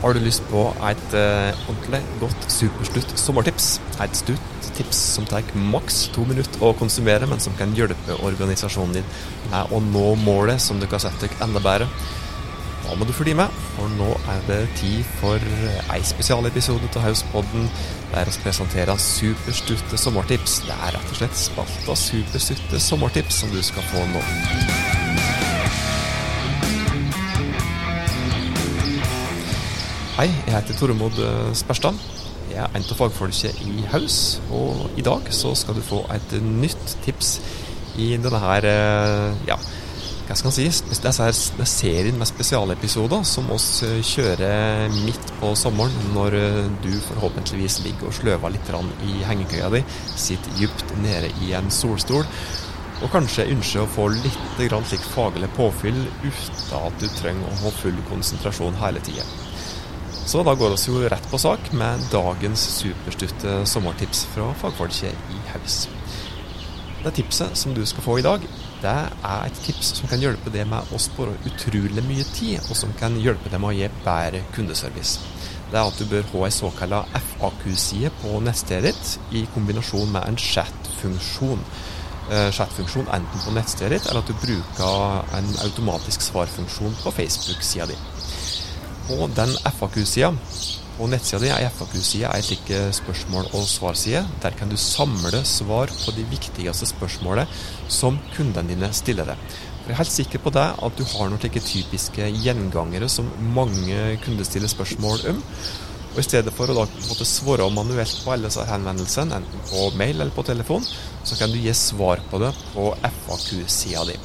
Har du lyst på et eh, ordentlig godt superslutt sommertips? Et stutt tips som tar maks to minutter å konsumere, men som kan hjelpe organisasjonen din med å nå målet som du kan sette deg enda bedre? Da må du følge med, for nå er det tid for ei spesialepisode av Hauspodden der vi presenterer superstutte sommertips. Det er rett og slett spalta Superstutte sommertips som du skal få nå. Hei, jeg heter Tormod eh, Sperstad. Jeg er en av fagfolket i Haus, og i dag så skal du få et nytt tips i denne her, eh, ja, hva skal man si, disse her serien med spesialepisoder som oss eh, kjører midt på sommeren, når du forhåpentligvis ligger og sløver litt i hengekøya di, sitter dypt nede i en solstol, og kanskje ønsker å få litt slik faglig påfyll uten at du trenger å ha full konsentrasjon hele tida. Så da går vi jo rett på sak med dagens superstutte sommertips fra fagfolket i Haus. Det tipset som du skal få i dag, det er et tips som kan hjelpe deg med å spare utrolig mye tid, og som kan hjelpe deg med å gi bedre kundeservice. Det er at du bør ha en såkalla FAQ-side på nettstedet ditt, i kombinasjon med en chat-funksjon. Eh, chat-funksjon enten på nettstedet ditt, eller at du bruker en automatisk svarfunksjon på Facebook-sida di på den FAQ-sida på nettsida di er FAQ-sida ei slik spørsmål- og svarside. Der kan du samle svar på de viktigste spørsmålene som kundene dine stiller deg. Jeg er helt sikker på det at du har noen slike typiske gjengangere som mange kunder stiller spørsmål om. Og I stedet for å da måtte svare manuelt på alle disse henvendelsene, enten på mail eller på telefon, så kan du gi svar på det på FAQ-sida di.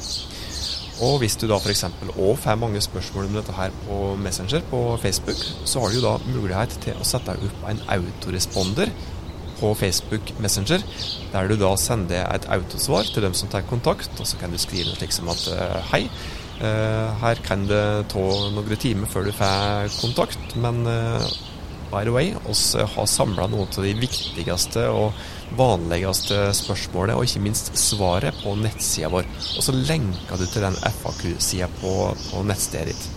Og hvis du da f.eks. òg får mange spørsmål om dette her på Messenger på Facebook, så har du jo da mulighet til å sette opp en autoresponder på Facebook Messenger, der du da sender et autosvar til dem som tar kontakt, og så kan du skrive noe slik som at eh, hei, eh, her kan det ta noen timer før du får kontakt, men eh, by the way, oss har samla noen av de viktigste og vanligste spørsmålene, og ikke minst svaret, på nettsida vår. Og så lenker du til den FAQ-sida på, på, nettstedet ditt.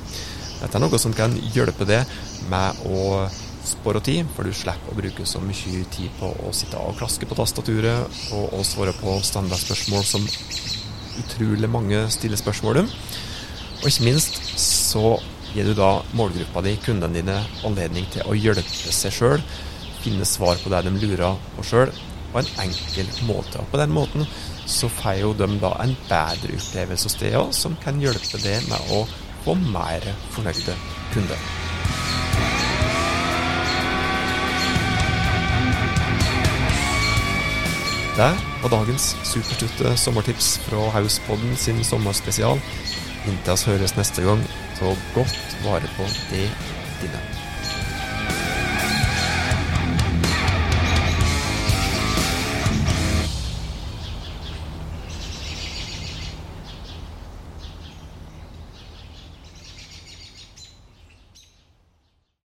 Dette er noe som kan hjelpe deg med å spare tid, for du slipper å bruke så mye tid på å sitte og klaske på tastaturet og, og svare på standardspørsmål som utrolig mange stiller spørsmål om. Og ikke minst så gir du da målgruppa di, kundene dine, anledning til å hjelpe seg sjøl, finne svar på det de lurer på sjøl, på en enkel måte. Og På den måten så får jo de da en bedre opplevelse hos deg òg, som kan hjelpe deg med å få mer fornøyde kunder. Det var dagens supertutte sommertips fra Hauspodden sin sommerspesial. Inntil oss høres neste gang, ta godt vare på det dine.